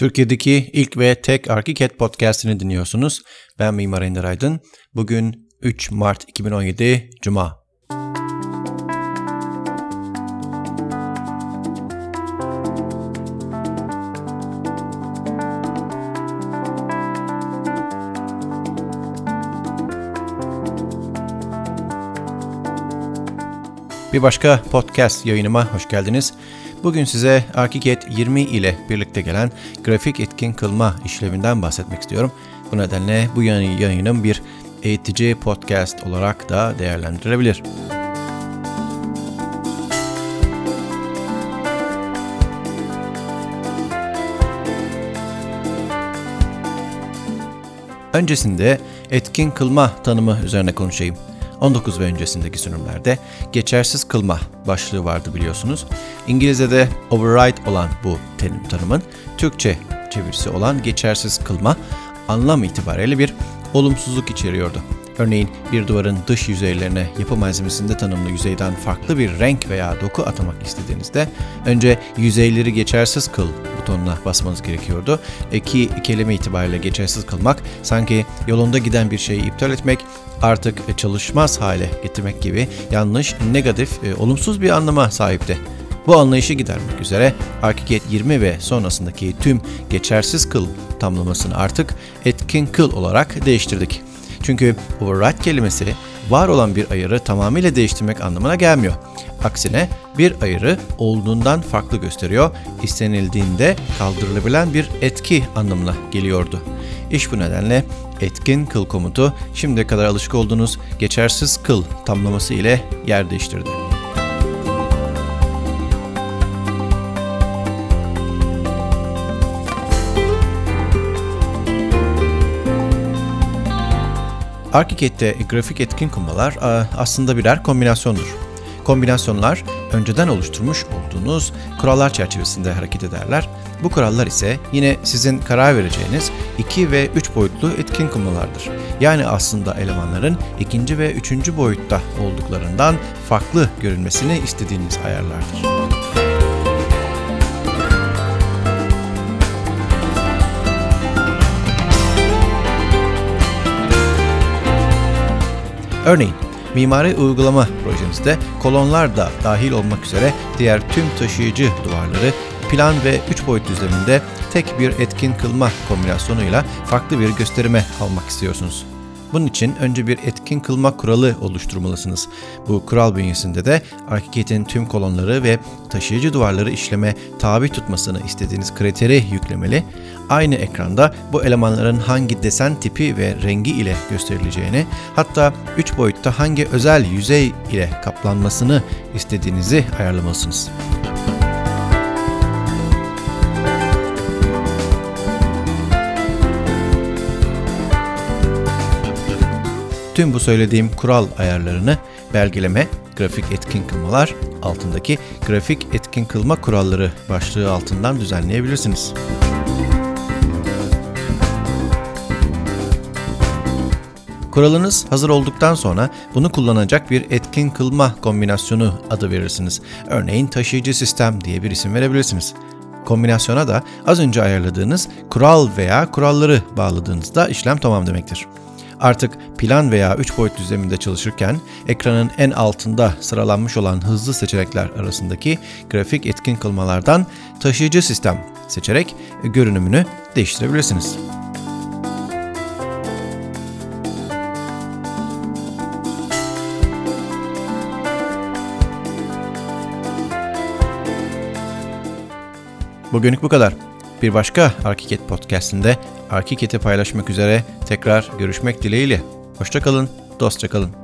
Türkiye'deki ilk ve tek Arkiket podcastini dinliyorsunuz. Ben Mimar Ender Aydın. Bugün 3 Mart 2017 Cuma. Bir başka podcast yayınıma hoş geldiniz. Bugün size ArchiCAD 20 ile birlikte gelen grafik etkin kılma işleminden bahsetmek istiyorum. Bu nedenle bu yayınım bir eğitici podcast olarak da değerlendirilebilir. Öncesinde etkin kılma tanımı üzerine konuşayım. 19 ve öncesindeki sürümlerde geçersiz kılma başlığı vardı biliyorsunuz. İngilizce'de override olan bu terim tanımın Türkçe çevirisi olan geçersiz kılma anlam itibariyle bir olumsuzluk içeriyordu. Örneğin bir duvarın dış yüzeylerine yapı malzemesinde tanımlı yüzeyden farklı bir renk veya doku atamak istediğinizde önce yüzeyleri geçersiz kıl butonuna basmanız gerekiyordu. Ki kelime itibariyle geçersiz kılmak sanki yolunda giden bir şeyi iptal etmek, artık çalışmaz hale getirmek gibi yanlış, negatif, e, olumsuz bir anlama sahipti. Bu anlayışı gidermek üzere ArchiCAD 20 ve sonrasındaki tüm geçersiz kıl tamlamasını artık etkin kıl olarak değiştirdik. Çünkü override kelimesi var olan bir ayarı tamamıyla değiştirmek anlamına gelmiyor. Aksine bir ayarı olduğundan farklı gösteriyor, istenildiğinde kaldırılabilen bir etki anlamına geliyordu. İş bu nedenle etkin kıl komutu şimdiye kadar alışık olduğunuz geçersiz kıl tamlaması ile yer değiştirdi. ArchiCAD'de grafik etkin kumalar aslında birer kombinasyondur. Kombinasyonlar önceden oluşturmuş olduğunuz kurallar çerçevesinde hareket ederler. Bu kurallar ise yine sizin karar vereceğiniz 2 ve 3 boyutlu etkin kumalardır. Yani aslında elemanların ikinci ve üçüncü boyutta olduklarından farklı görünmesini istediğiniz ayarlardır. Örneğin mimari uygulama projenizde kolonlar da dahil olmak üzere diğer tüm taşıyıcı duvarları plan ve 3 boyut düzleminde tek bir etkin kılma kombinasyonuyla farklı bir gösterime almak istiyorsunuz. Bunun için önce bir etkin kılma kuralı oluşturmalısınız. Bu kural bünyesinde de ArchiCAD'in tüm kolonları ve taşıyıcı duvarları işleme tabi tutmasını istediğiniz kriteri yüklemeli. Aynı ekranda bu elemanların hangi desen tipi ve rengi ile gösterileceğini, hatta 3 boyutta hangi özel yüzey ile kaplanmasını istediğinizi ayarlamalısınız. Tüm bu söylediğim kural ayarlarını belgeleme, grafik etkin kılmalar altındaki grafik etkin kılma kuralları başlığı altından düzenleyebilirsiniz. Kuralınız hazır olduktan sonra bunu kullanacak bir etkin kılma kombinasyonu adı verirsiniz. Örneğin taşıyıcı sistem diye bir isim verebilirsiniz. Kombinasyona da az önce ayarladığınız kural veya kuralları bağladığınızda işlem tamam demektir. Artık plan veya 3 boyut düzleminde çalışırken ekranın en altında sıralanmış olan hızlı seçenekler arasındaki grafik etkin kılmalardan taşıyıcı sistem seçerek görünümünü değiştirebilirsiniz. Bugünlük bu kadar. Bir başka Arkiket podcastinde Arkiket'i paylaşmak üzere tekrar görüşmek dileğiyle. Hoşçakalın, dostça kalın.